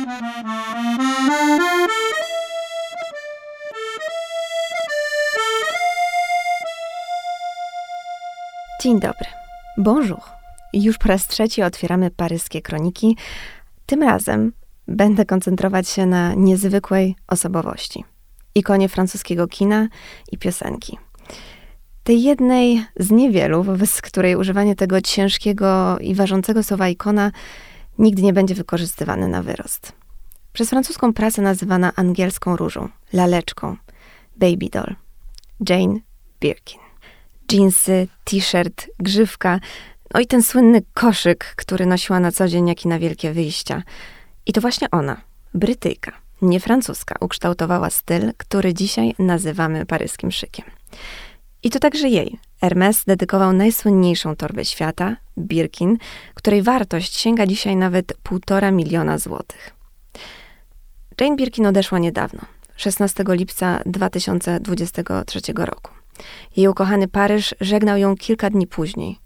Dzień dobry. Bonjour. Już po raz trzeci otwieramy paryskie kroniki. Tym razem będę koncentrować się na niezwykłej osobowości. Ikonie francuskiego kina i piosenki. Tej jednej z niewielu, wobec której używanie tego ciężkiego i ważącego słowa ikona nigdy nie będzie wykorzystywane na wyrost. Przez francuską prasę nazywana angielską różą, laleczką, baby doll, Jane Birkin. Jeansy, t-shirt, grzywka, no i ten słynny koszyk, który nosiła na co dzień, jak i na wielkie wyjścia. I to właśnie ona, Brytyjka, nie francuska, ukształtowała styl, który dzisiaj nazywamy paryskim szykiem. I to także jej. Hermes dedykował najsłynniejszą torbę świata, Birkin, której wartość sięga dzisiaj nawet półtora miliona złotych. Jane Birkin odeszła niedawno, 16 lipca 2023 roku. Jej ukochany Paryż żegnał ją kilka dni później,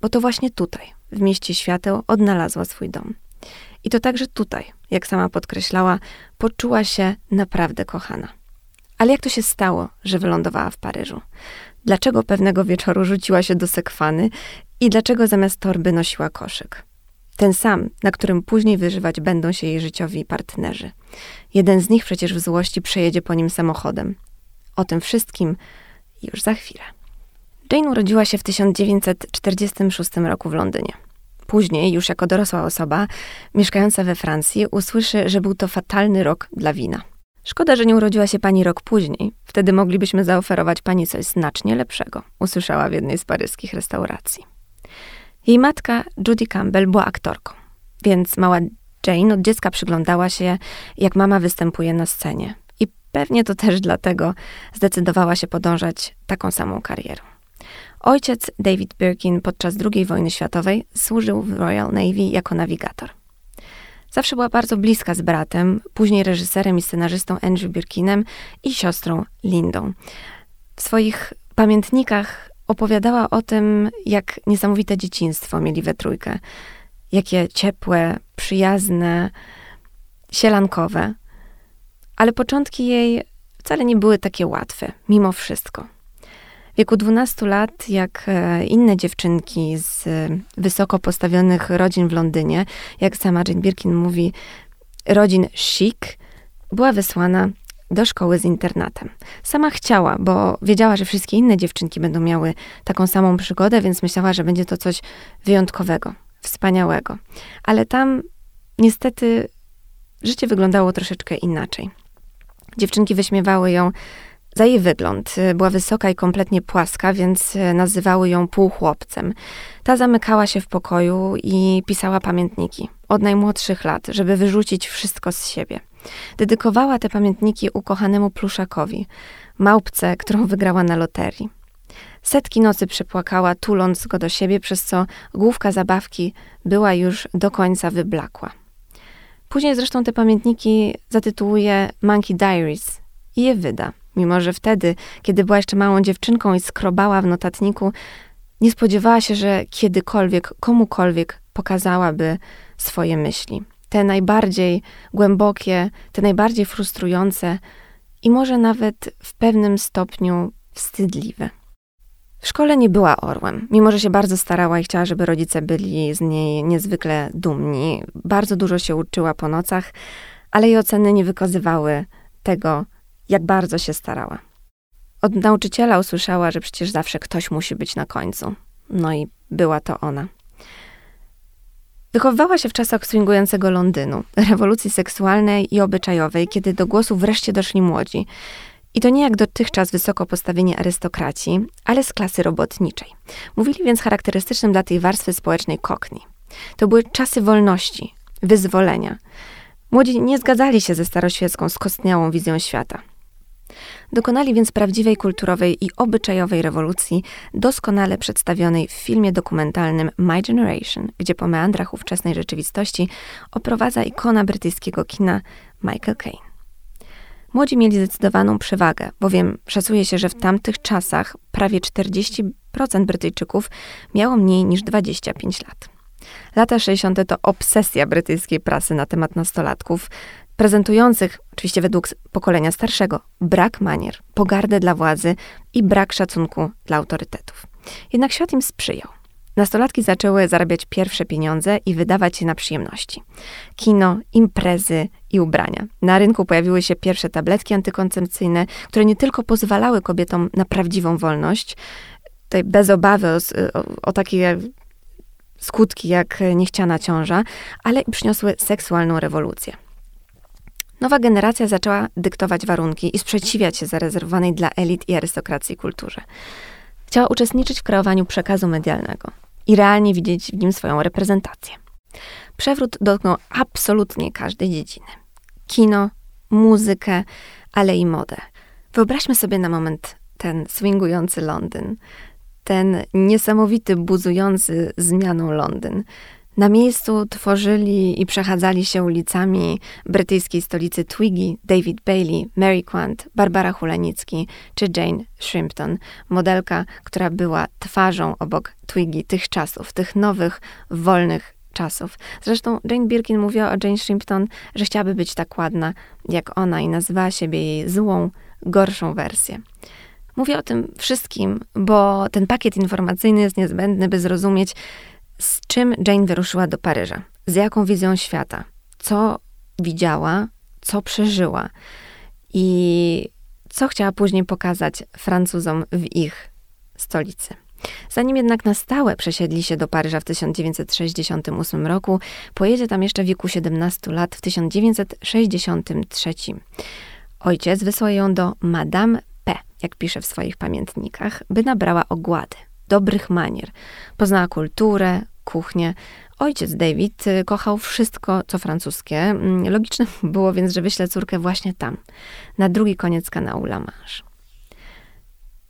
bo to właśnie tutaj, w mieście świateł, odnalazła swój dom. I to także tutaj, jak sama podkreślała, poczuła się naprawdę kochana. Ale jak to się stało, że wylądowała w Paryżu? Dlaczego pewnego wieczoru rzuciła się do sekwany i dlaczego zamiast torby nosiła koszyk? Ten sam, na którym później wyżywać będą się jej życiowi partnerzy. Jeden z nich przecież w złości przejedzie po nim samochodem. O tym wszystkim już za chwilę. Jane urodziła się w 1946 roku w Londynie. Później, już jako dorosła osoba, mieszkająca we Francji, usłyszy, że był to fatalny rok dla wina. Szkoda, że nie urodziła się pani rok później. Wtedy moglibyśmy zaoferować pani coś znacznie lepszego, usłyszała w jednej z paryskich restauracji. Jej matka, Judy Campbell, była aktorką, więc mała Jane od dziecka przyglądała się, jak mama występuje na scenie. I pewnie to też dlatego zdecydowała się podążać taką samą karierą. Ojciec David Birkin podczas II wojny światowej służył w Royal Navy jako nawigator. Zawsze była bardzo bliska z bratem, później reżyserem i scenarzystą Andrew Birkinem i siostrą Lindą. W swoich pamiętnikach opowiadała o tym, jak niesamowite dzieciństwo mieli we trójkę. Jakie ciepłe, przyjazne, sielankowe. Ale początki jej wcale nie były takie łatwe, mimo wszystko. W wieku 12 lat, jak e, inne dziewczynki z e, wysoko postawionych rodzin w Londynie, jak sama Jane Birkin mówi, rodzin chic, była wysłana do szkoły z internatem. Sama chciała, bo wiedziała, że wszystkie inne dziewczynki będą miały taką samą przygodę, więc myślała, że będzie to coś wyjątkowego, wspaniałego. Ale tam niestety życie wyglądało troszeczkę inaczej. Dziewczynki wyśmiewały ją za jej wygląd. Była wysoka i kompletnie płaska, więc nazywały ją półchłopcem. Ta zamykała się w pokoju i pisała pamiętniki od najmłodszych lat, żeby wyrzucić wszystko z siebie. Dedykowała te pamiętniki ukochanemu pluszakowi, małpce, którą wygrała na loterii. Setki nocy przepłakała, tuląc go do siebie, przez co główka zabawki była już do końca wyblakła. Później zresztą te pamiętniki zatytułuje Monkey Diaries i je wyda, mimo że wtedy, kiedy była jeszcze małą dziewczynką i skrobała w notatniku, nie spodziewała się, że kiedykolwiek, komukolwiek pokazałaby swoje myśli te najbardziej głębokie, te najbardziej frustrujące i może nawet w pewnym stopniu wstydliwe. W szkole nie była orłem, mimo że się bardzo starała i chciała, żeby rodzice byli z niej niezwykle dumni. Bardzo dużo się uczyła po nocach, ale jej oceny nie wykazywały tego, jak bardzo się starała. Od nauczyciela usłyszała, że przecież zawsze ktoś musi być na końcu. No i była to ona. Wychowywała się w czasach swingującego Londynu, rewolucji seksualnej i obyczajowej, kiedy do głosu wreszcie doszli młodzi. I to nie jak dotychczas wysoko postawieni arystokraci, ale z klasy robotniczej. Mówili więc charakterystycznym dla tej warstwy społecznej kokni. To były czasy wolności, wyzwolenia. Młodzi nie zgadzali się ze staroświecką, skostniałą wizją świata. Dokonali więc prawdziwej kulturowej i obyczajowej rewolucji, doskonale przedstawionej w filmie dokumentalnym My Generation, gdzie po meandrach ówczesnej rzeczywistości oprowadza ikona brytyjskiego kina Michael Caine. Młodzi mieli zdecydowaną przewagę, bowiem szacuje się, że w tamtych czasach prawie 40% Brytyjczyków miało mniej niż 25 lat. Lata 60. to obsesja brytyjskiej prasy na temat nastolatków, prezentujących, oczywiście według pokolenia starszego, brak manier, pogardę dla władzy i brak szacunku dla autorytetów. Jednak świat im sprzyjał. Nastolatki zaczęły zarabiać pierwsze pieniądze i wydawać je na przyjemności. Kino, imprezy i ubrania. Na rynku pojawiły się pierwsze tabletki antykoncepcyjne, które nie tylko pozwalały kobietom na prawdziwą wolność, tutaj bez obawy o, o, o takie skutki jak niechciana ciąża, ale przyniosły seksualną rewolucję. Nowa generacja zaczęła dyktować warunki i sprzeciwiać się zarezerwowanej dla elit i arystokracji kulturze. Chciała uczestniczyć w kreowaniu przekazu medialnego i realnie widzieć w nim swoją reprezentację. Przewrót dotknął absolutnie każdej dziedziny. Kino, muzykę, ale i modę. Wyobraźmy sobie na moment ten swingujący Londyn, ten niesamowity, buzujący zmianą Londyn. Na miejscu tworzyli i przechadzali się ulicami brytyjskiej stolicy Twiggy, David Bailey, Mary Quant, Barbara Hulenicki czy Jane Shrimpton, modelka, która była twarzą obok Twiggy tych czasów, tych nowych, wolnych czasów. Zresztą Jane Birkin mówiła o Jane Shrimpton, że chciałaby być tak ładna jak ona i nazywała siebie jej złą, gorszą wersję. Mówię o tym wszystkim, bo ten pakiet informacyjny jest niezbędny, by zrozumieć, z czym Jane wyruszyła do Paryża, z jaką wizją świata, co widziała, co przeżyła? I co chciała później pokazać Francuzom w ich stolicy. Zanim jednak na stałe przesiedli się do Paryża w 1968 roku, pojedzie tam jeszcze w wieku 17 lat w 1963. Ojciec wysłał ją do Madame P, jak pisze w swoich pamiętnikach, by nabrała ogłady dobrych manier. Poznała kulturę, kuchnię. Ojciec David y, kochał wszystko, co francuskie. Mm, logiczne było więc, że wyśle córkę właśnie tam, na drugi koniec kanału La Manche.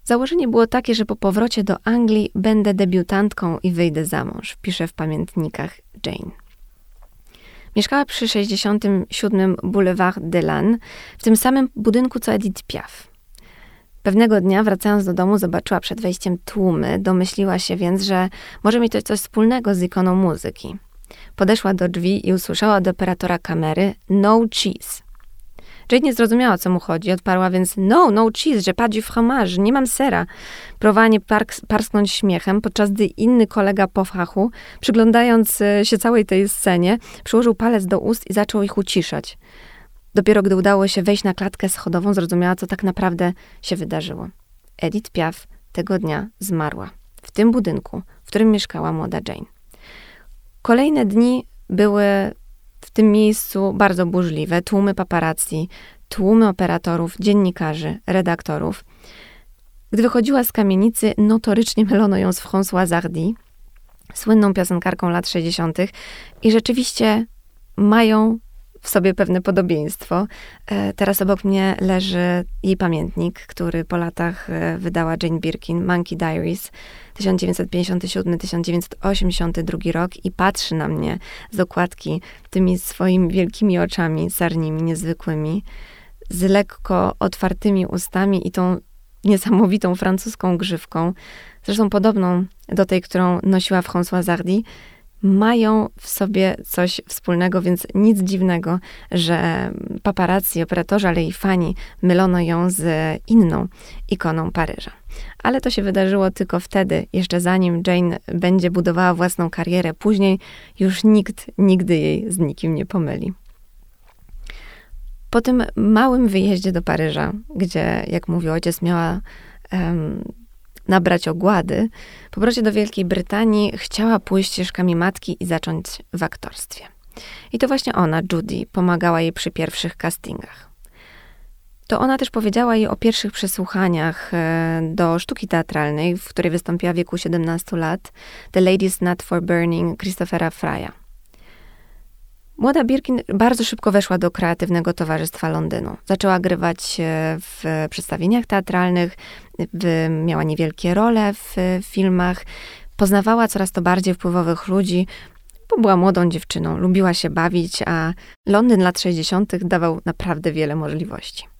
Założenie było takie, że po powrocie do Anglii będę debiutantką i wyjdę za mąż, pisze w pamiętnikach Jane. Mieszkała przy 67 Boulevard de Lannes, w tym samym budynku co Edith Piaf. Pewnego dnia, wracając do domu, zobaczyła przed wejściem tłumy. Domyśliła się więc, że może mieć to coś wspólnego z ikoną muzyki. Podeszła do drzwi i usłyszała od operatora kamery no cheese. Jade nie zrozumiała, o co mu chodzi. Odparła więc no, no cheese, że pas du fromage, nie mam sera. Próbowała nie parsknąć śmiechem, podczas gdy inny kolega po fachu, przyglądając e, się całej tej scenie, przyłożył palec do ust i zaczął ich uciszać. Dopiero gdy udało się wejść na klatkę schodową, zrozumiała, co tak naprawdę się wydarzyło. Edith Piaf tego dnia zmarła. W tym budynku, w którym mieszkała młoda Jane. Kolejne dni były w tym miejscu bardzo burzliwe. Tłumy paparazzi, tłumy operatorów, dziennikarzy, redaktorów. Gdy wychodziła z kamienicy, notorycznie mylono ją z François Zardy, słynną piosenkarką lat 60. i rzeczywiście mają w sobie pewne podobieństwo. E, teraz obok mnie leży jej pamiętnik, który po latach e, wydała Jane Birkin, Monkey Diaries, 1957-1982 rok i patrzy na mnie z okładki tymi swoimi wielkimi oczami, sarnimi, niezwykłymi, z lekko otwartymi ustami i tą niesamowitą francuską grzywką, zresztą podobną do tej, którą nosiła François Zardy, mają w sobie coś wspólnego, więc nic dziwnego, że paparazzi, operatorzy, ale i fani mylono ją z inną ikoną Paryża. Ale to się wydarzyło tylko wtedy, jeszcze zanim Jane będzie budowała własną karierę. Później już nikt nigdy jej z nikim nie pomyli. Po tym małym wyjeździe do Paryża, gdzie, jak mówił ojciec, miała um, nabrać ogłady, po powrocie do Wielkiej Brytanii chciała pójść ścieżkami matki i zacząć w aktorstwie. I to właśnie ona, Judy, pomagała jej przy pierwszych castingach. To ona też powiedziała jej o pierwszych przesłuchaniach e, do sztuki teatralnej, w której wystąpiła w wieku 17 lat, The Ladies Not for Burning Christophera Frya. Młoda Birkin bardzo szybko weszła do kreatywnego towarzystwa Londynu. Zaczęła grywać w przedstawieniach teatralnych, miała niewielkie role w filmach, poznawała coraz to bardziej wpływowych ludzi, bo była młodą dziewczyną, lubiła się bawić, a Londyn lat 60. dawał naprawdę wiele możliwości.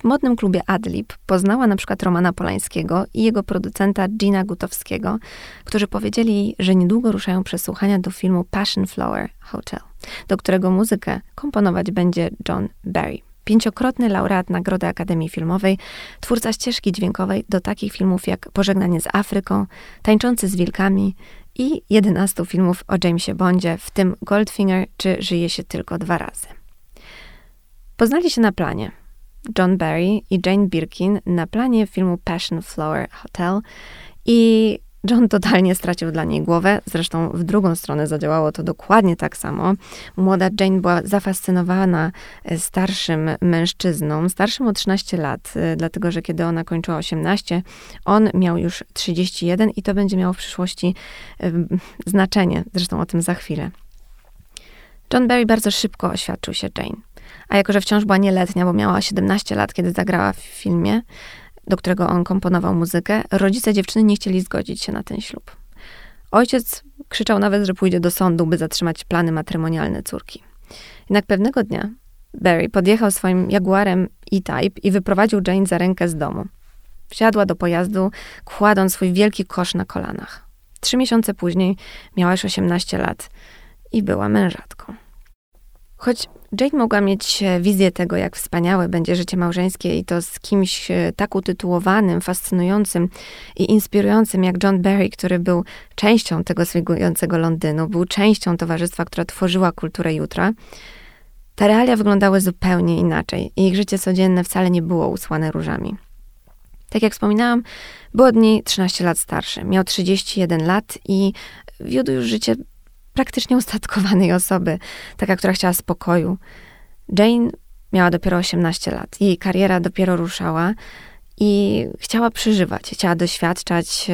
W modnym klubie Adlib poznała na przykład Romana Polańskiego i jego producenta Gina Gutowskiego, którzy powiedzieli, że niedługo ruszają przesłuchania do filmu Passion Flower Hotel, do którego muzykę komponować będzie John Barry. Pięciokrotny laureat Nagrody Akademii Filmowej, twórca ścieżki dźwiękowej do takich filmów jak Pożegnanie z Afryką, Tańczący z Wilkami i 11 filmów o Jamesie Bondzie, w tym Goldfinger czy Żyje się tylko dwa razy. Poznali się na planie. John Barry i Jane Birkin na planie filmu Passion Flower Hotel i John totalnie stracił dla niej głowę, zresztą w drugą stronę zadziałało to dokładnie tak samo. Młoda Jane była zafascynowana e, starszym mężczyzną, starszym o 13 lat, e, dlatego że kiedy ona kończyła 18, on miał już 31 i to będzie miało w przyszłości e, znaczenie, zresztą o tym za chwilę. John Barry bardzo szybko oświadczył się Jane. A jako, że wciąż była nieletnia, bo miała 17 lat, kiedy zagrała w filmie, do którego on komponował muzykę, rodzice dziewczyny nie chcieli zgodzić się na ten ślub. Ojciec krzyczał nawet, że pójdzie do sądu, by zatrzymać plany matrymonialne córki. Jednak pewnego dnia Barry podjechał swoim Jaguarem E-Type i wyprowadził Jane za rękę z domu. Wsiadła do pojazdu, kładąc swój wielki kosz na kolanach. Trzy miesiące później miała już 18 lat i była mężatką. Choć Jane mogła mieć e, wizję tego, jak wspaniałe będzie życie małżeńskie i to z kimś e, tak utytułowanym, fascynującym i inspirującym jak John Barry, który był częścią tego swigującego Londynu, był częścią towarzystwa, która tworzyła kulturę jutra. Te realia wyglądały zupełnie inaczej i ich życie codzienne wcale nie było usłane różami. Tak jak wspominałam, był od niej 13 lat starszy, miał 31 lat i wiódł już życie praktycznie ustatkowanej osoby, taka, która chciała spokoju. Jane miała dopiero 18 lat. Jej kariera dopiero ruszała i chciała przeżywać, chciała doświadczać,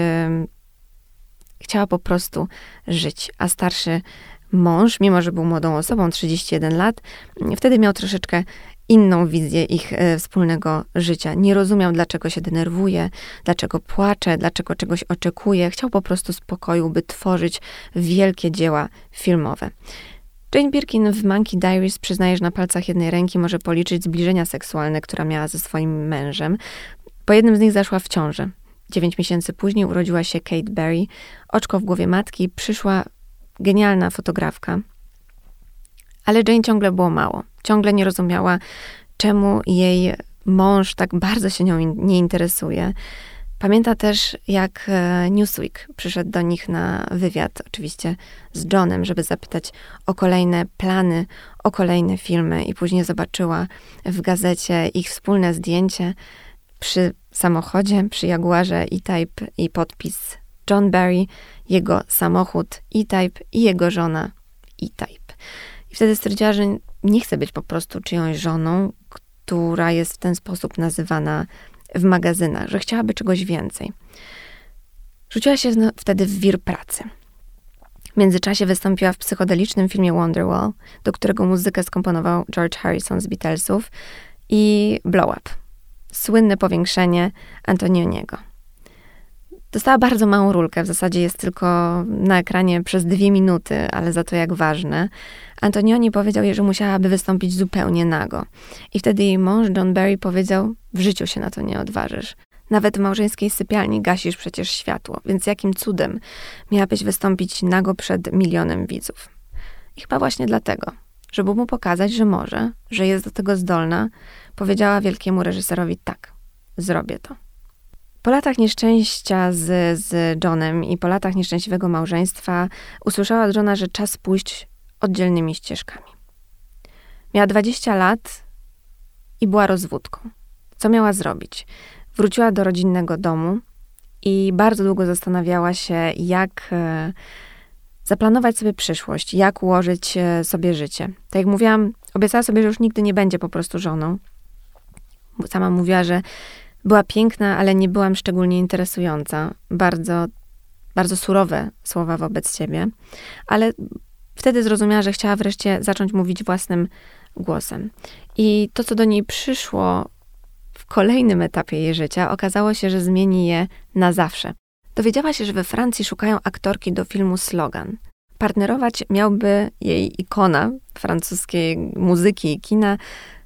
chciała po prostu żyć. A starszy mąż, mimo że był młodą osobą, 31 lat, wtedy miał troszeczkę inną wizję ich e, wspólnego życia. Nie rozumiał, dlaczego się denerwuje, dlaczego płacze, dlaczego czegoś oczekuje. Chciał po prostu spokoju, by tworzyć wielkie dzieła filmowe. Jane Birkin w Monkey Diaries przyznaje, że na palcach jednej ręki może policzyć zbliżenia seksualne, które miała ze swoim mężem. Po jednym z nich zaszła w ciąży. Dziewięć miesięcy później urodziła się Kate Berry. Oczko w głowie matki przyszła genialna fotografka. Ale Jane ciągle było mało ciągle nie rozumiała, czemu jej mąż tak bardzo się nią nie interesuje. Pamięta też, jak e, Newsweek przyszedł do nich na wywiad, oczywiście z Johnem, żeby zapytać o kolejne plany, o kolejne filmy, i później zobaczyła w gazecie ich wspólne zdjęcie przy samochodzie, przy Jaguarze E-Type i podpis John Barry, jego samochód E-Type i jego żona E-Type. I wtedy stwierdziła, że nie chce być po prostu czyjąś żoną, która jest w ten sposób nazywana w magazynach, że chciałaby czegoś więcej. Rzuciła się wtedy w wir pracy. W międzyczasie wystąpiła w psychodelicznym filmie Wonderwall, do którego muzykę skomponował George Harrison z Beatlesów i Blow Up, słynne powiększenie Antonioniego. Dostała bardzo małą rulkę, w zasadzie jest tylko na ekranie przez dwie minuty, ale za to jak ważne. Antonioni powiedział jej, że musiałaby wystąpić zupełnie nago. I wtedy jej mąż John Barry powiedział: W życiu się na to nie odważysz. Nawet w małżeńskiej sypialni gasisz przecież światło, więc jakim cudem miałabyś wystąpić nago przed milionem widzów? I chyba właśnie dlatego, żeby mu pokazać, że może, że jest do tego zdolna, powiedziała wielkiemu reżyserowi: Tak, zrobię to. Po latach nieszczęścia z, z Johnem i po latach nieszczęśliwego małżeństwa usłyszała od Johna, że czas pójść oddzielnymi ścieżkami. Miała 20 lat i była rozwódką. Co miała zrobić? Wróciła do rodzinnego domu i bardzo długo zastanawiała się, jak e, zaplanować sobie przyszłość, jak ułożyć e, sobie życie. Tak jak mówiłam, obiecała sobie, że już nigdy nie będzie po prostu żoną. Sama mówiła, że była piękna, ale nie byłam szczególnie interesująca. Bardzo, bardzo surowe słowa wobec siebie, ale wtedy zrozumiała, że chciała wreszcie zacząć mówić własnym głosem. I to, co do niej przyszło w kolejnym etapie jej życia, okazało się, że zmieni je na zawsze. Dowiedziała się, że we Francji szukają aktorki do filmu Slogan. Partnerować miałby jej ikona francuskiej muzyki i kina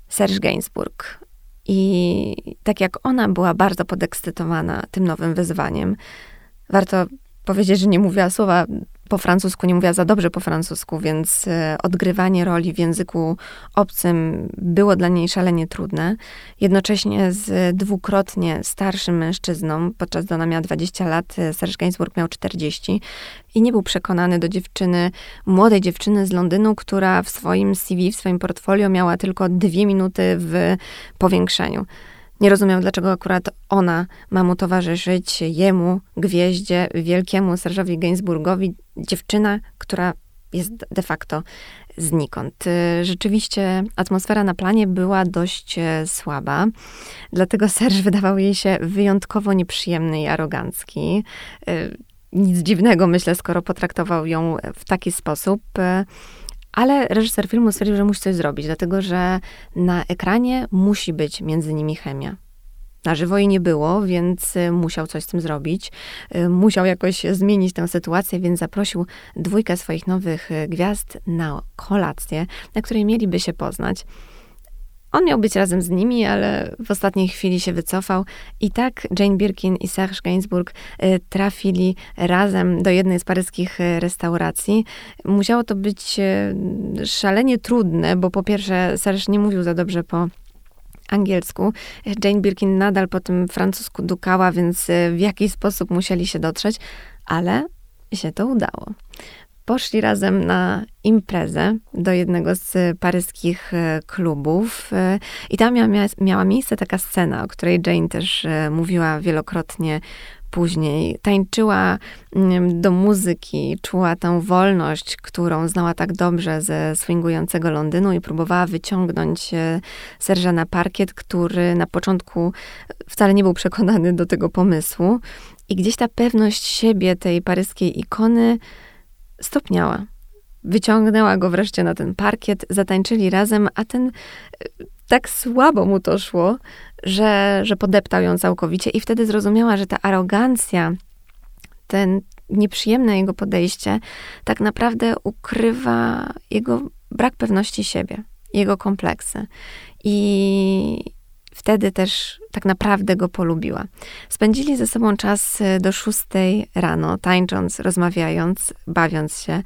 Serge Gainsbourg. I tak jak ona była bardzo podekscytowana tym nowym wyzwaniem, warto powiedzieć, że nie mówiła słowa po francusku, nie mówiła za dobrze po francusku, więc e, odgrywanie roli w języku obcym było dla niej szalenie trudne. Jednocześnie z dwukrotnie starszym mężczyzną, podczas gdy ona miała 20 lat, e, Serge Gainsbourg miał 40 i nie był przekonany do dziewczyny, młodej dziewczyny z Londynu, która w swoim CV, w swoim portfolio miała tylko dwie minuty w powiększeniu. Nie rozumiał, dlaczego akurat ona ma mu towarzyszyć, jemu, gwieździe, wielkiemu Serge'owi Gainsbourgowi, dziewczyna, która jest de facto znikąd. Y, rzeczywiście atmosfera na planie była dość e, słaba, dlatego Serge wydawał jej się wyjątkowo nieprzyjemny i arogancki. Y, nic dziwnego, myślę, skoro potraktował ją w taki sposób. Ale reżyser filmu stwierdził, że musi coś zrobić, dlatego że na ekranie musi być między nimi chemia. Na żywo jej nie było, więc y, musiał coś z tym zrobić. Y, musiał jakoś zmienić tę sytuację, więc zaprosił dwójkę swoich nowych y, gwiazd na kolację, na której mieliby się poznać. On miał być razem z nimi, ale w ostatniej chwili się wycofał i tak Jane Birkin i Serge Gainsbourg y, trafili razem do jednej z paryskich y, restauracji. Musiało to być y, szalenie trudne, bo po pierwsze Serge nie mówił za dobrze po angielsku. Jane Birkin nadal po tym francusku dukała, więc w jakiś sposób musieli się dotrzeć, ale się to udało poszli razem na imprezę do jednego z paryskich e, klubów e, i tam miała, miała miejsce taka scena, o której Jane też e, mówiła wielokrotnie później. Tańczyła mm, do muzyki, czuła tę wolność, którą znała tak dobrze ze swingującego Londynu i próbowała wyciągnąć Serża na parkiet, który na początku wcale nie był przekonany do tego pomysłu. I gdzieś ta pewność siebie tej paryskiej ikony stopniała. Wyciągnęła go wreszcie na ten parkiet, zatańczyli razem, a ten e, tak słabo mu to szło, że, że podeptał ją całkowicie i wtedy zrozumiała, że ta arogancja, ten nieprzyjemne jego podejście tak naprawdę ukrywa jego brak pewności siebie, jego kompleksy. I wtedy też tak naprawdę go polubiła. Spędzili ze sobą czas e, do szóstej rano, tańcząc, rozmawiając, bawiąc się.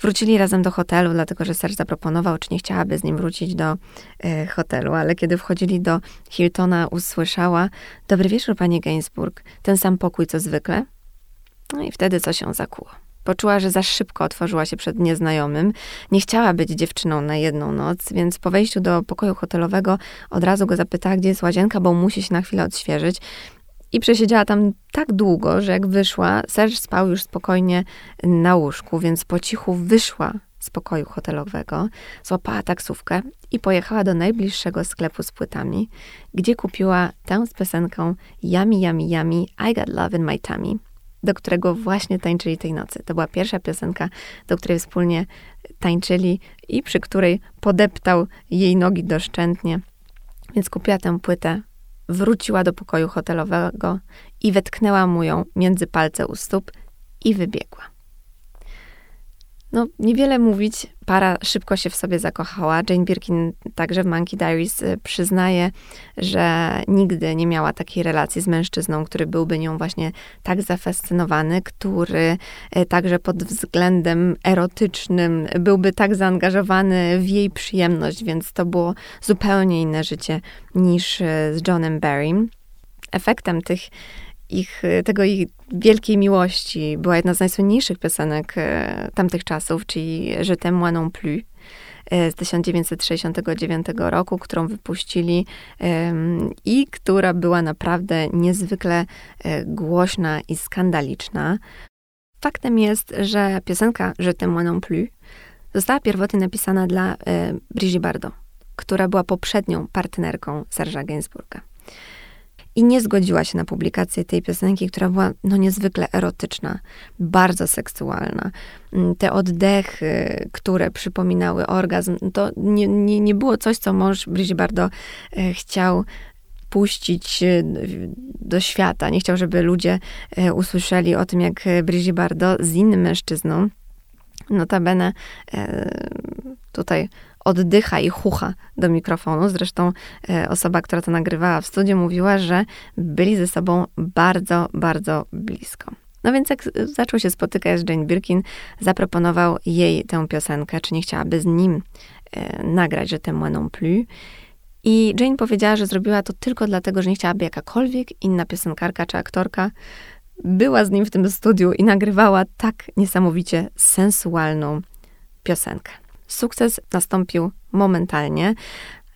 Wrócili razem do hotelu, dlatego że Serge zaproponował, czy nie chciałaby z nim wrócić do e, hotelu, ale kiedy wchodzili do Hiltona, usłyszała: Dobry wieczór, panie Gainsbourg, ten sam pokój co zwykle. No i wtedy co się zakuło. Poczuła, że za szybko otworzyła się przed nieznajomym. Nie chciała być dziewczyną na jedną noc, więc po wejściu do pokoju hotelowego od razu go zapytała, gdzie jest łazienka, bo musi się na chwilę odświeżyć. I przesiedziała tam tak długo, że jak wyszła, Serge spał już spokojnie na łóżku, więc po cichu wyszła z pokoju hotelowego, złapała taksówkę i pojechała do najbliższego sklepu z płytami, gdzie kupiła tę z piosenką Yummy, Yummy, Yummy, I Got Love in My Tummy do którego właśnie tańczyli tej nocy. To była pierwsza piosenka, do której wspólnie tańczyli i przy której podeptał jej nogi doszczętnie. Więc kupiła tę płytę, wróciła do pokoju hotelowego i wetknęła mu ją między palce u stóp i wybiegła. No, niewiele mówić, para szybko się w sobie zakochała. Jane Birkin także w Monkey Diaries y, przyznaje, że nigdy nie miała takiej relacji z mężczyzną, który byłby nią właśnie tak zafascynowany, który y, także pod względem erotycznym byłby tak zaangażowany w jej przyjemność, więc to było zupełnie inne życie niż y, z Johnem Barrym. Efektem tych ich, tego ich wielkiej miłości była jedna z najsłynniejszych piosenek e, tamtych czasów, czyli Je t'aime moi non plus e, z 1969 roku, którą wypuścili i która była naprawdę niezwykle głośna i skandaliczna. Faktem jest, że piosenka Je t'aime non plus została pierwotnie napisana dla Brigitte Bardot, która była poprzednią partnerką Serge'a Gainsbourga i nie zgodziła się na publikację tej piosenki, która była no niezwykle erotyczna, bardzo seksualna. Mm, te oddechy, które przypominały orgazm, to nie, nie, nie było coś, co mąż Brigitte Bardot e, chciał puścić e, do świata. Nie chciał, żeby ludzie e, usłyszeli o tym, jak Brigitte Bardot z innym mężczyzną, notabene tutaj oddycha i chucha do mikrofonu. Zresztą e, osoba, która to nagrywała w studiu, mówiła, że byli ze sobą bardzo, bardzo blisko. No więc jak zaczął się spotykać z Jane Birkin, zaproponował jej tę piosenkę, czy nie chciałaby z nim e, nagrać, że temu non plus. I Jane powiedziała, że zrobiła to tylko dlatego, że nie chciałaby jakakolwiek inna piosenkarka czy aktorka była z nim w tym studiu i nagrywała tak niesamowicie sensualną piosenkę. Sukces nastąpił momentalnie.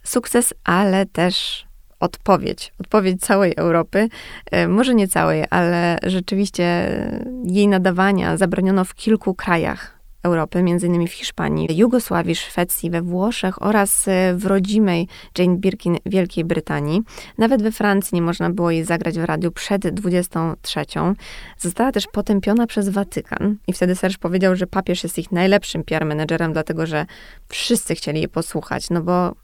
Sukces, ale też odpowiedź, odpowiedź całej Europy, e, może nie całej, ale rzeczywiście jej nadawania zabroniono w kilku krajach Europy, m.in. w Hiszpanii, Jugosławii, Szwecji, we Włoszech oraz e, w rodzimej Jane Birkin Wielkiej Brytanii. Nawet we Francji nie można było jej zagrać w radiu przed 23. Została też potępiona przez Watykan i wtedy Serge powiedział, że papież jest ich najlepszym PR menedżerem, dlatego że wszyscy chcieli jej posłuchać, no bo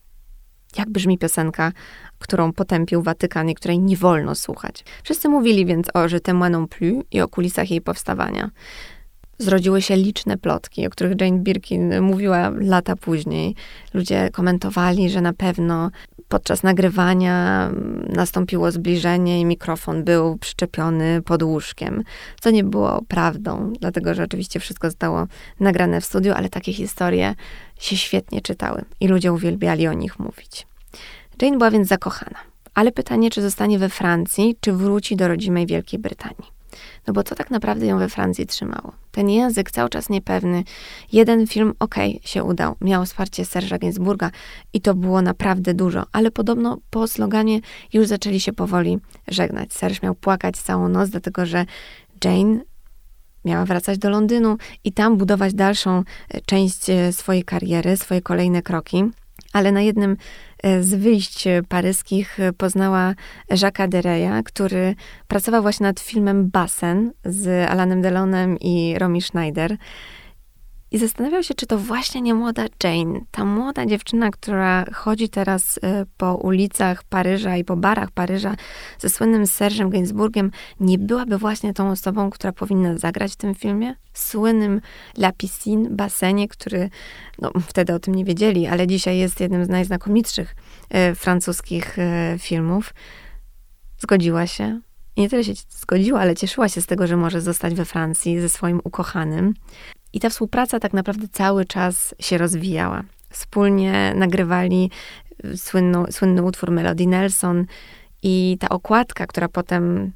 jak brzmi piosenka, którą potępił Watykan i której nie wolno słuchać. Wszyscy mówili więc o Je t'aime non plus i o kulisach jej powstawania zrodziły się liczne plotki, o których Jane Birkin mówiła lata później. Ludzie komentowali, że na pewno podczas nagrywania nastąpiło zbliżenie i mikrofon był przyczepiony pod łóżkiem, co nie było prawdą, dlatego że oczywiście wszystko zostało nagrane w studiu, ale takie historie się świetnie czytały i ludzie uwielbiali o nich mówić. Jane była więc zakochana, ale pytanie, czy zostanie we Francji, czy wróci do rodzimej Wielkiej Brytanii. No bo co tak naprawdę ją we Francji trzymało? Ten język cały czas niepewny. Jeden film, okej, okay, się udał. Miał wsparcie Serge'a Gainsbourga i to było naprawdę dużo. Ale podobno po sloganie już zaczęli się powoli żegnać. Serge miał płakać całą noc, dlatego że Jane miała wracać do Londynu i tam budować dalszą e, część e, swojej kariery, swoje kolejne kroki. Ale na jednym E, z wyjść paryskich poznała Jacques'a Dereya, który pracował właśnie nad filmem Basen z Alanem Delonem i Romy Schneider. I zastanawiał się, czy to właśnie nie młoda Jane, ta młoda dziewczyna, która chodzi teraz e, po ulicach Paryża i po barach Paryża ze słynnym Serge'em Gainsbourgiem, nie byłaby właśnie tą osobą, która powinna zagrać w tym filmie? Słynnym La Piscine, basenie, który, no wtedy o tym nie wiedzieli, ale dzisiaj jest jednym z najznakomitszych e, francuskich e, filmów. Zgodziła się. Nie tyle się zgodziła, ale cieszyła się z tego, że może zostać we Francji ze swoim ukochanym. I ta współpraca tak naprawdę cały czas się rozwijała. Wspólnie nagrywali słynną, słynny utwór Melody Nelson i ta okładka, która potem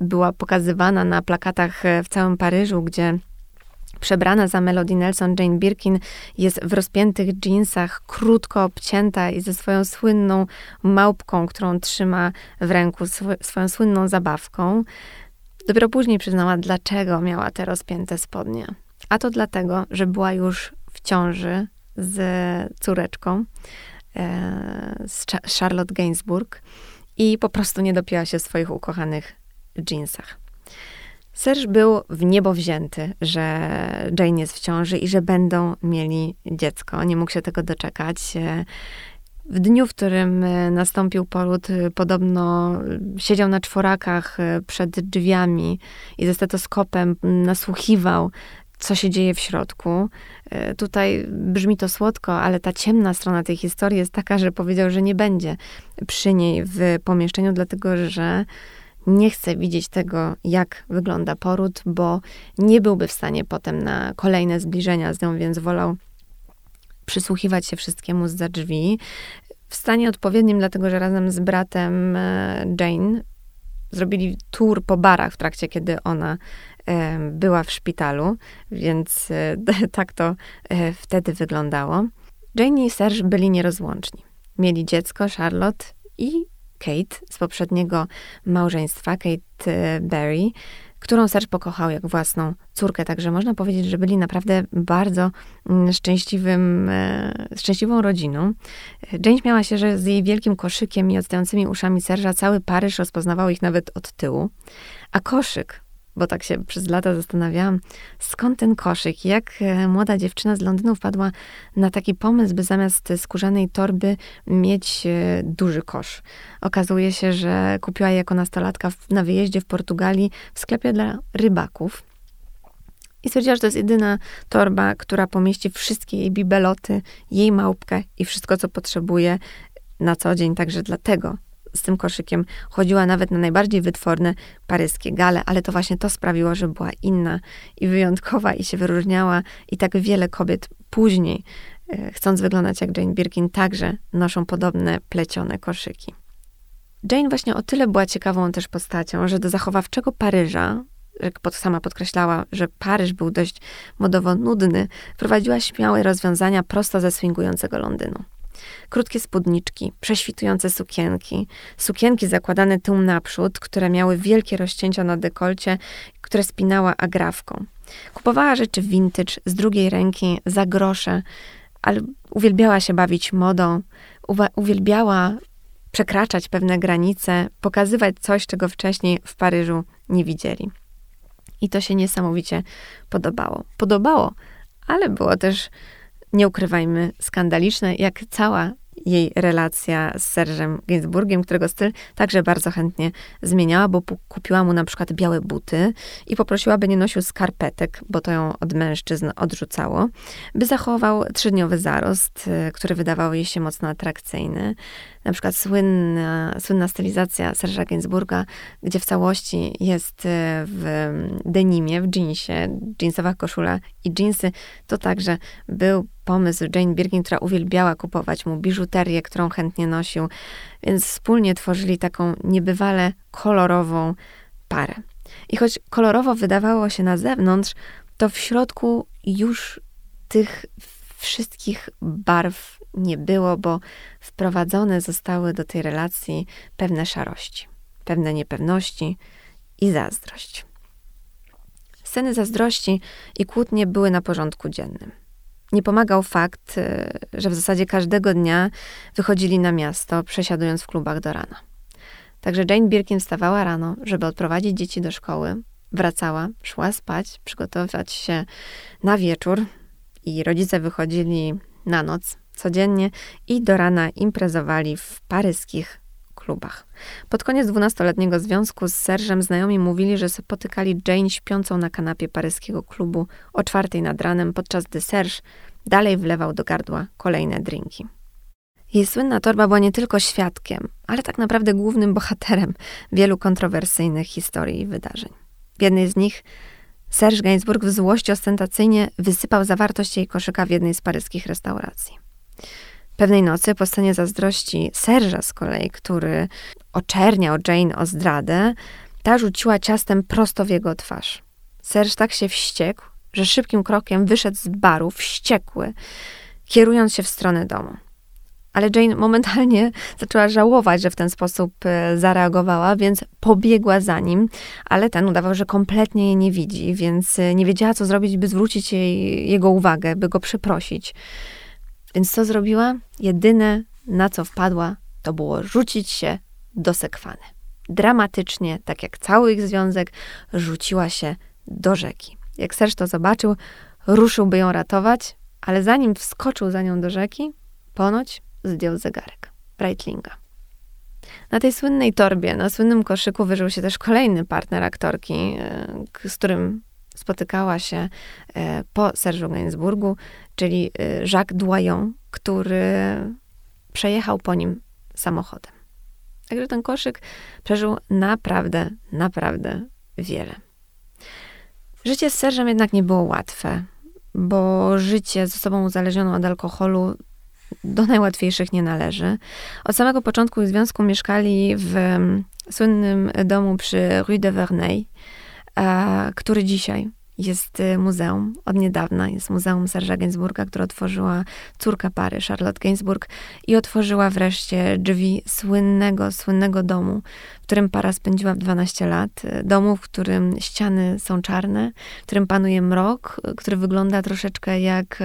była pokazywana na plakatach w całym Paryżu, gdzie przebrana za Melody Nelson Jane Birkin jest w rozpiętych jeansach, krótko obcięta i ze swoją słynną małpką, którą trzyma w ręku, sw swoją słynną zabawką. Dopiero później przyznała, dlaczego miała te rozpięte spodnie. A to dlatego, że była już w ciąży z córeczką, e, z Charlotte Gainsbourg i po prostu nie dopiła się w swoich ukochanych jeansach. Serge był w niebo wzięty, że Jane jest w ciąży i że będą mieli dziecko. Nie mógł się tego doczekać. E, w dniu, w którym e, nastąpił poród, podobno siedział na czworakach przed drzwiami i ze stetoskopem nasłuchiwał co się dzieje w środku. E, tutaj brzmi to słodko, ale ta ciemna strona tej historii jest taka, że powiedział, że nie będzie przy niej w pomieszczeniu, dlatego że nie chce widzieć tego, jak wygląda poród, bo nie byłby w stanie potem na kolejne zbliżenia z nią, więc wolał przysłuchiwać się wszystkiemu za drzwi. W stanie odpowiednim, dlatego że razem z bratem e, Jane zrobili tour po barach w trakcie, kiedy ona była w szpitalu, więc e, tak to e, wtedy wyglądało. Jane i Serge byli nierozłączni. Mieli dziecko, Charlotte i Kate z poprzedniego małżeństwa, Kate e, Berry, którą Serge pokochał jak własną córkę. Także można powiedzieć, że byli naprawdę bardzo mm, szczęśliwym, szczęśliwą rodziną. Jane śmiała się, że z jej wielkim koszykiem i odstającymi uszami Serge'a cały Paryż rozpoznawał ich nawet od tyłu. A koszyk bo tak się przez lata zastanawiałam, skąd ten koszyk, jak e, młoda dziewczyna z Londynu wpadła na taki pomysł, by zamiast skórzanej torby mieć e, duży kosz. Okazuje się, że kupiła je jako nastolatka na wyjeździe w Portugalii w sklepie dla rybaków. I stwierdziła, że to jest jedyna torba, która pomieści wszystkie jej bibeloty, jej małpkę i wszystko, co potrzebuje na co dzień. Także dlatego z tym koszykiem chodziła nawet na najbardziej wytworne paryskie gale, ale to właśnie to sprawiło, że była inna i wyjątkowa i się wyróżniała. I tak wiele kobiet później, e, chcąc wyglądać jak Jane Birkin, także noszą podobne plecione koszyki. Jane właśnie o tyle była ciekawą też postacią, że do zachowawczego Paryża, jak sama podkreślała, że Paryż był dość modowo nudny, prowadziła śmiałe rozwiązania prosto ze swingującego Londynu. Krótkie spódniczki, prześwitujące sukienki, sukienki zakładane tył naprzód, które miały wielkie rozcięcia na dekolcie, które spinała agrafką. Kupowała rzeczy vintage z drugiej ręki za grosze, ale uwielbiała się bawić modą, uwielbiała przekraczać pewne granice, pokazywać coś, czego wcześniej w Paryżu nie widzieli. I to się niesamowicie podobało. Podobało, ale było też, nie ukrywajmy, skandaliczne, jak cała jej relacja z Serżem Gainsbourgiem, którego styl także bardzo chętnie zmieniała, bo kupiła mu na przykład białe buty i poprosiła, by nie nosił skarpetek, bo to ją od mężczyzn odrzucało, by zachował trzydniowy zarost, y, który wydawał jej się mocno atrakcyjny. Na przykład słynna, słynna stylizacja Serża Gainsbourga, gdzie w całości jest y, w denimie, w jeansie, jeansowa koszula i jeansy, to także był pomysł Jane Birkin, która uwielbiała kupować mu biżuterię, którą chętnie nosił, więc wspólnie tworzyli taką niebywale kolorową parę. I choć kolorowo wydawało się na zewnątrz, to w środku już tych wszystkich barw nie było, bo wprowadzone zostały do tej relacji pewne szarości, pewne niepewności i zazdrość. Sceny zazdrości i kłótnie były na porządku dziennym. Nie pomagał fakt, y, że w zasadzie każdego dnia wychodzili na miasto, przesiadując w klubach do rana. Także Jane Birkin wstawała rano, żeby odprowadzić dzieci do szkoły, wracała, szła spać, przygotować się na wieczór i rodzice wychodzili na noc codziennie i do rana imprezowali w paryskich klubach. Pod koniec dwunastoletniego związku z Serżem znajomi mówili, że spotykali Jane śpiącą na kanapie paryskiego klubu o czwartej nad ranem, podczas gdy Serge dalej wlewał do gardła kolejne drinki. Jej słynna torba była nie tylko świadkiem, ale tak naprawdę głównym bohaterem wielu kontrowersyjnych historii i wydarzeń. W jednej z nich Serge Gainsbourg w złości ostentacyjnie wysypał zawartość jej koszyka w jednej z paryskich restauracji. Pewnej nocy po scenie zazdrości Serża z kolei, który oczerniał Jane o zdradę, ta rzuciła ciastem prosto w jego twarz. Serż tak się wściekł, że szybkim krokiem wyszedł z baru, wściekły, kierując się w stronę domu. Ale Jane momentalnie zaczęła żałować, że w ten sposób e, zareagowała, więc pobiegła za nim, ale ten udawał, że kompletnie jej nie widzi, więc e, nie wiedziała, co zrobić, by zwrócić jej, jego uwagę, by go przeprosić. Więc co zrobiła? Jedyne, na co wpadła, to było rzucić się do sekwany. Dramatycznie, tak jak cały ich związek, rzuciła się do rzeki. Jak Serge to zobaczył, ruszyłby ją ratować, ale zanim wskoczył za nią do rzeki, ponoć zdjął zegarek Breitlinga. Na tej słynnej torbie, na słynnym koszyku wyżył się też kolejny partner aktorki, e, z którym spotykała się e, po Serge'u Gainsbourgu, czyli e, Jacques Doyon, który przejechał po nim samochodem. Także ten koszyk przeżył naprawdę, naprawdę wiele. Życie z Serżem jednak nie było łatwe, bo życie z osobą uzależnioną od alkoholu do najłatwiejszych nie należy. Od samego początku związku mieszkali w słynnym domu przy Rue de Verneuil, który dzisiaj jest y, muzeum. Od niedawna jest Muzeum Serge'a Gainsbourga, które otworzyła córka pary, Charlotte Gainsbourg, i otworzyła wreszcie drzwi słynnego, słynnego domu, w którym para spędziła 12 lat. Domu, w którym ściany są czarne, w którym panuje mrok, który wygląda troszeczkę jak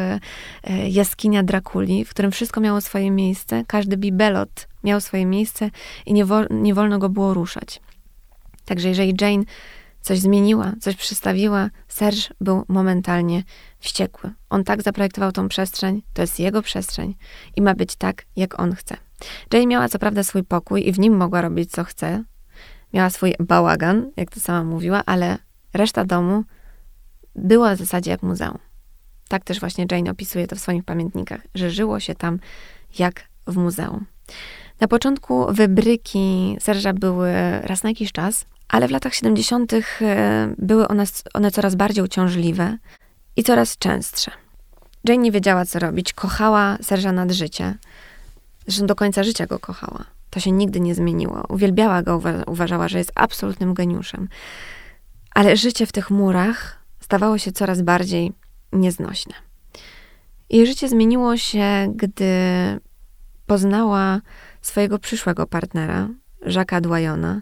jaskinia Drakuli, w którym wszystko miało swoje miejsce, każdy bibelot miał swoje miejsce i nie, wo- nie wolno go było ruszać. Także jeżeli Jane coś zmieniła, coś przystawiła, Serge był momentalnie wściekły. On tak zaprojektował tą przestrzeń, to jest jego przestrzeń i ma być tak, jak on chce. Jane miała co prawda swój pokój i w nim mogła robić, co chce. Miała swój bałagan, jak to sama mówiła, ale reszta domu było w zasadzie jak muzeum. Tak też właśnie Jane opisuje to w swoich pamiętnikach, że żyło się tam jak w muzeum. Na początku wybryki Serża były raz na jakiś czas, ale w latach 70. E, były one, one coraz bardziej uciążliwe i coraz częstsze. Jane nie wiedziała, co robić. Kochała Serża nad życie. Zresztą do końca życia go kochała. To się nigdy nie zmieniło. Uwielbiała go, uważała, że jest absolutnym geniuszem. Ale życie w tych murach stawało się coraz bardziej nieznośne. Jej życie zmieniło się, gdy poznała swojego przyszłego partnera, Jacques'a Dwayona,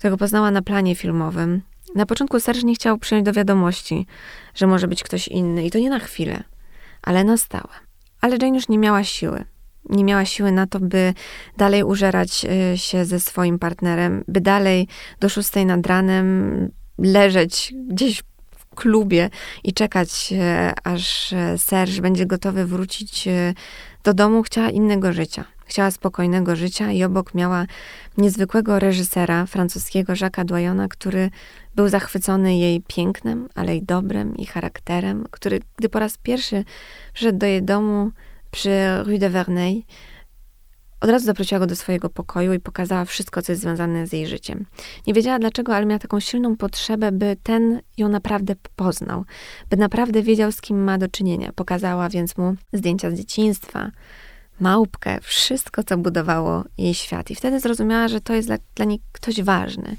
którego poznała na planie filmowym. Na początku Serge nie chciał przyjąć do wiadomości, że może być ktoś inny i to nie na chwilę, ale na stałe. Ale Jane już nie miała siły. Nie miała siły na to, by dalej użerać y, się ze swoim partnerem, by dalej do szóstej nad ranem leżeć gdzieś w klubie i czekać, y, aż y, Serge będzie gotowy wrócić do domu. Chciała innego życia. Chciała spokojnego życia i obok miała niezwykłego reżysera francuskiego Jacques'a Doyona, który był zachwycony jej pięknem, ale i dobrem i charakterem, który, gdy po raz pierwszy przyszedł do jej domu przy Rue de Verneuil, od razu zaprosiła go do swojego pokoju i pokazała wszystko, co jest związane z jej życiem. Nie wiedziała dlaczego, ale miała taką silną potrzebę, by ten ją naprawdę poznał, by naprawdę wiedział, z kim ma do czynienia. Pokazała więc mu zdjęcia z dzieciństwa, małpkę, wszystko, co budowało jej świat. I wtedy zrozumiała, że to jest dla, dla niej ktoś ważny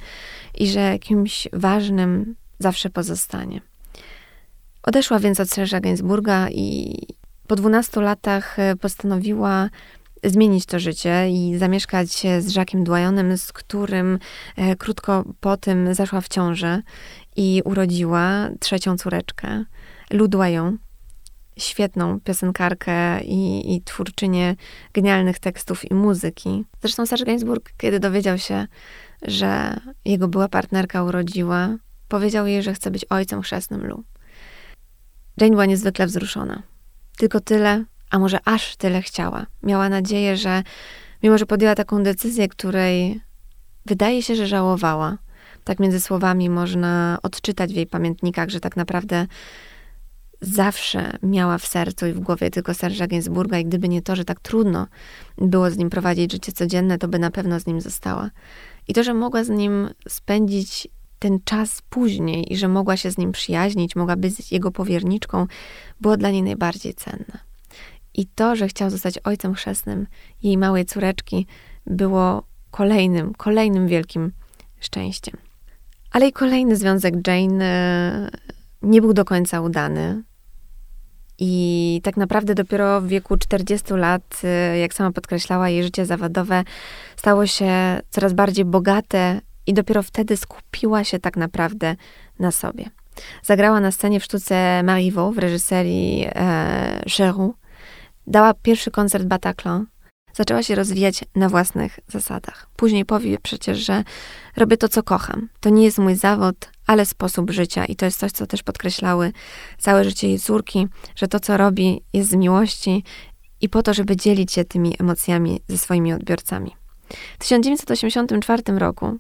i że kimś ważnym zawsze pozostanie. Odeszła więc od Serża Gainsburga i po 12 latach e, postanowiła zmienić to życie i zamieszkać z Jacques'em Dwayonem, z którym e, krótko po tym zaszła w ciążę i urodziła trzecią córeczkę, Lou Dwayon, świetną piosenkarkę i, i twórczynię genialnych tekstów i muzyki. Zresztą Serge Gainsbourg, kiedy dowiedział się, że jego była partnerka urodziła, powiedział jej, że chce być ojcem chrzestnym Lu. Jane była niezwykle wzruszona. Tylko tyle, a może aż tyle chciała. Miała nadzieję, że mimo, że podjęła taką decyzję, której wydaje się, że żałowała, tak między słowami można odczytać w jej pamiętnikach, że tak naprawdę zawsze miała w sercu i w głowie tylko Serża Gainsburga i gdyby nie to, że tak trudno było z nim prowadzić życie codzienne, to by na pewno z nim została. I to, że mogła z nim spędzić ten czas później i że mogła się z nim przyjaźnić, mogła być jego powierniczką, było dla niej najbardziej cenne. I to, że chciał zostać ojcem chrzestnym jej małej córeczki, było kolejnym, kolejnym wielkim szczęściem. Ale i kolejny związek Jane e, nie był do końca udany. I tak naprawdę dopiero w wieku 40 lat, y, jak sama podkreślała, jej życie zawodowe stało się coraz bardziej bogate i dopiero wtedy skupiła się tak naprawdę na sobie. Zagrała na scenie w sztuce Marivaux w reżyserii e. Dała pierwszy koncert Bataclan. Zaczęła się rozwijać na własnych zasadach. Później powie przecież, że robię to, co kocham. To nie jest mój zawód, ale sposób życia. I to jest coś, co też podkreślały całe życie jej córki, że to, co robi, jest z miłości i po to, żeby dzielić się tymi emocjami ze swoimi odbiorcami. W 1984 roku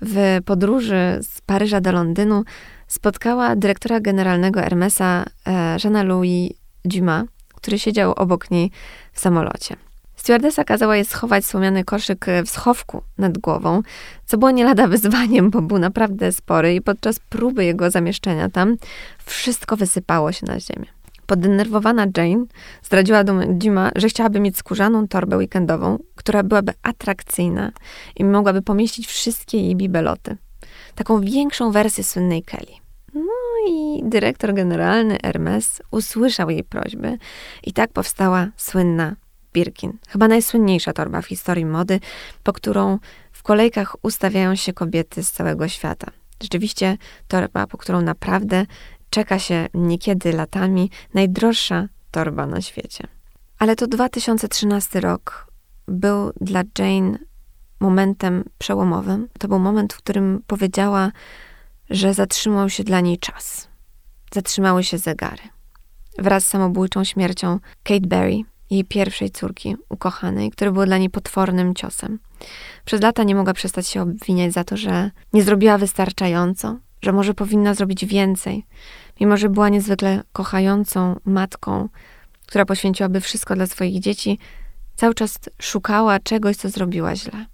w podróży z Paryża do Londynu spotkała dyrektora generalnego Hermesa e, Jeana-Louis Dumas, który siedział obok niej w samolocie. Stewardesa kazała jej schować słomiany koszyk w schowku nad głową, co było nie lada wyzwaniem, bo był naprawdę spory i podczas próby jego zamieszczenia tam wszystko wysypało się na ziemię. Poddenerwowana Jane zdradziła Duma, że chciałaby mieć skórzaną torbę weekendową, która byłaby atrakcyjna i mogłaby pomieścić wszystkie jej bibeloty. Taką większą wersję słynnej Kelly. No i dyrektor generalny Hermes usłyszał jej prośby i tak powstała słynna Birkin. Chyba najsłynniejsza torba w historii mody, po którą w kolejkach ustawiają się kobiety z całego świata. Rzeczywiście torba, po którą naprawdę czeka się niekiedy latami, najdroższa torba na świecie. Ale to 2013 rok był dla Jane momentem przełomowym. To był moment, w którym powiedziała, że zatrzymał się dla niej czas. Zatrzymały się zegary. Wraz z samobójczą śmiercią Kate Berry, jej pierwszej córki, ukochanej, który był dla niej potwornym ciosem. Przez lata nie mogła przestać się obwiniać za to, że nie zrobiła wystarczająco, że może powinna zrobić więcej, mimo że była niezwykle kochającą matką, która poświęciłaby wszystko dla swoich dzieci, cały czas szukała czegoś, co zrobiła źle.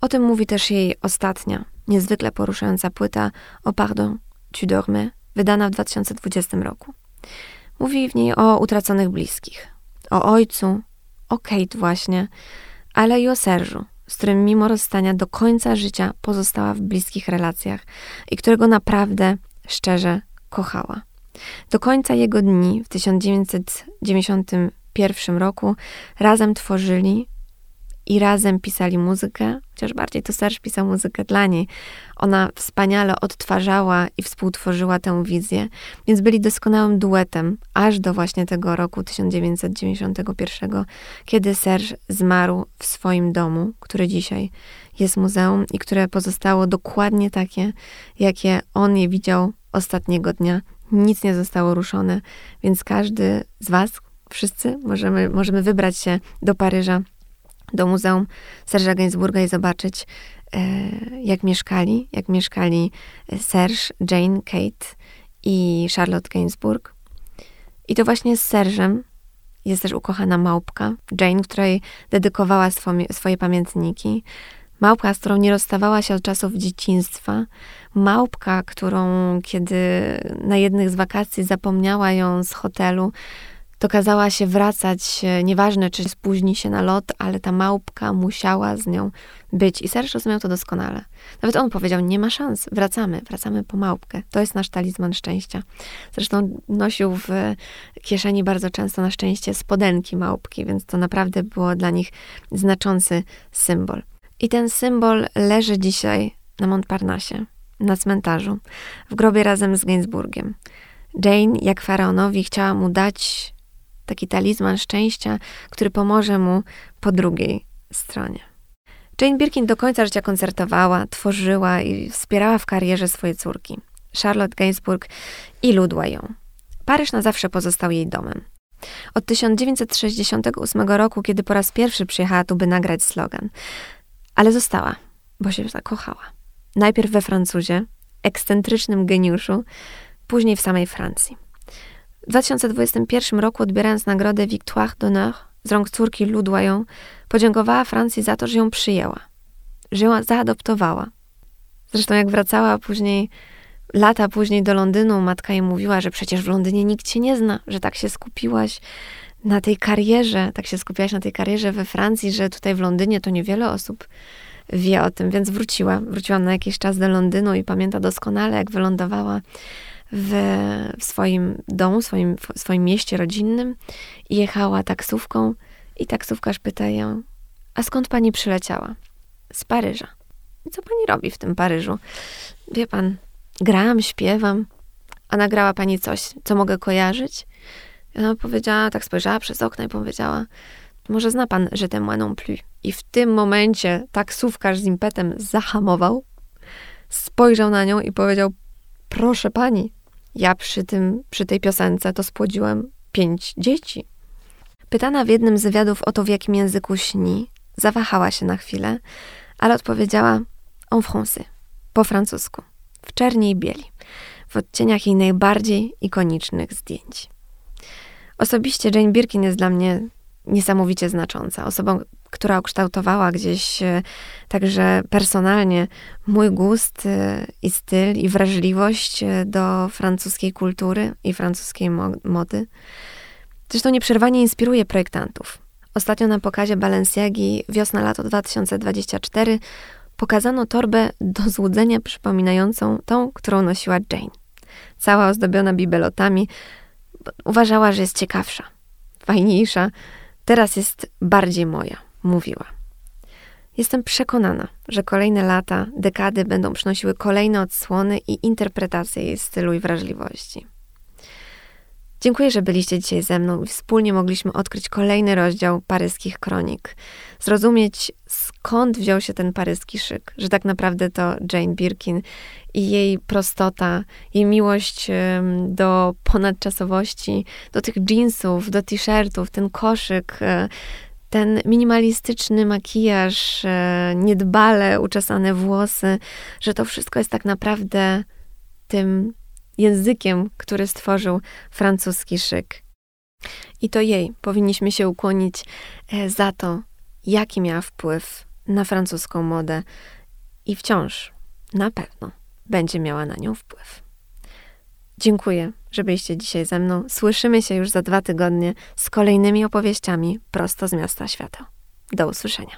O tym mówi też jej ostatnia, niezwykle poruszająca płyta O Pardon, tu dormais, wydana w 2020 roku. Mówi w niej o utraconych bliskich, o ojcu, o Kate właśnie, ale i o Serżu, z którym mimo rozstania do końca życia pozostała w bliskich relacjach i którego naprawdę szczerze kochała. Do końca jego dni w 1991 roku razem tworzyli i razem pisali muzykę, chociaż bardziej to Serge pisał muzykę dla niej. Ona wspaniale odtwarzała i współtworzyła tę wizję, więc byli doskonałym duetem, aż do właśnie tego roku 1991, kiedy Serge zmarł w swoim domu, który dzisiaj jest muzeum i które pozostało dokładnie takie, jakie on je widział ostatniego dnia. Nic nie zostało ruszone, więc każdy z Was, wszyscy, możemy, możemy wybrać się do Paryża do Muzeum Serge'a Gainsbourga i zobaczyć, e, jak mieszkali, jak mieszkali e, Serge, Jane, Kate i Charlotte Gainsbourg. I to właśnie z Serge'em jest też ukochana małpka, Jane, której dedykowała swoje, swoje pamiętniki. Małpka, z którą nie rozstawała się od czasów dzieciństwa. Małpka, którą kiedy na jednych z wakacji zapomniała ją z hotelu, to kazała się wracać, nieważne czy spóźni się na lot, ale ta małpka musiała z nią być. I Serge rozumiał to doskonale. Nawet on powiedział, nie ma szans, wracamy, wracamy po małpkę. To jest nasz talizman szczęścia. Zresztą nosił w kieszeni bardzo często na szczęście spodenki małpki, więc to naprawdę było dla nich znaczący symbol. I ten symbol leży dzisiaj na Montparnasse, na cmentarzu, w grobie razem z Gainsbourgiem. Jane, jak faraonowi, chciała mu dać taki talizman szczęścia, który pomoże mu po drugiej stronie. Jane Birkin do końca życia koncertowała, tworzyła i wspierała w karierze swoje córki, Charlotte Gainsbourg i Ludła ją. Paryż na zawsze pozostał jej domem. Od 1968 roku, kiedy po raz pierwszy przyjechała tu, by nagrać slogan. Ale została, bo się zakochała. Najpierw we Francuzie, ekscentrycznym geniuszu, później w samej Francji. W 2021 roku, odbierając nagrodę Victoire d'Honneur z rąk córki Ludłają, podziękowała Francji za to, że ją przyjęła, że ją zaadoptowała. Zresztą jak wracała później, lata później do Londynu, matka jej mówiła, że przecież w Londynie nikt cię nie zna, że tak się skupiłaś na tej karierze, tak się skupiłaś na tej karierze we Francji, że tutaj w Londynie to niewiele osób wie o tym, więc wróciła. Wróciła na jakiś czas do Londynu i pamięta doskonale, jak wylądowała w, w swoim domu, swoim, w swoim mieście rodzinnym jechała taksówką i taksówkarz pyta ją, a skąd pani przyleciała? Z Paryża. Co pani robi w tym Paryżu? Wie pan, gram, śpiewam, a nagrała pani coś, co mogę kojarzyć? I ona powiedziała, tak spojrzała przez okno i powiedziała, może zna pan Je t'aime non plus. I w tym momencie taksówkarz z impetem zahamował, spojrzał na nią i powiedział, proszę pani, ja przy, tym, przy tej piosence to spłodziłem pięć dzieci. Pytana w jednym z wywiadów o to, w jakim języku śni, zawahała się na chwilę, ale odpowiedziała en français, po francusku, w czerni i bieli, w odcieniach jej najbardziej ikonicznych zdjęć. Osobiście Jane Birkin jest dla mnie niesamowicie znacząca. Osobą, która ukształtowała gdzieś e, także personalnie mój gust e, i styl i wrażliwość e, do francuskiej kultury i francuskiej mody. Zresztą nieprzerwanie inspiruje projektantów. Ostatnio na pokazie Balenciagi wiosna-lato 2024 pokazano torbę do złudzenia przypominającą tą, którą nosiła Jane. Cała ozdobiona bibelotami, uważała, że jest ciekawsza, fajniejsza, Teraz jest bardziej moja, mówiła. Jestem przekonana, że kolejne lata, dekady będą przynosiły kolejne odsłony i interpretacje jej stylu i wrażliwości. Dziękuję, że byliście dzisiaj ze mną i wspólnie mogliśmy odkryć kolejny rozdział paryskich kronik. Zrozumieć, skąd wziął się ten paryski szyk, że tak naprawdę to Jane Birkin i jej prostota, jej miłość do ponadczasowości, do tych jeansów, do t-shirtów, ten koszyk, e, ten minimalistyczny makijaż, e, niedbale uczesane włosy, że to wszystko jest tak naprawdę tym językiem, który stworzył francuski szyk. I to jej powinniśmy się ukłonić e, za to, jaki miała wpływ na francuską modę i wciąż na pewno będzie miała na nią wpływ. Dziękuję, że byliście dzisiaj ze mną. Słyszymy się już za dwa tygodnie z kolejnymi opowieściami prosto z miasta świata. Do usłyszenia.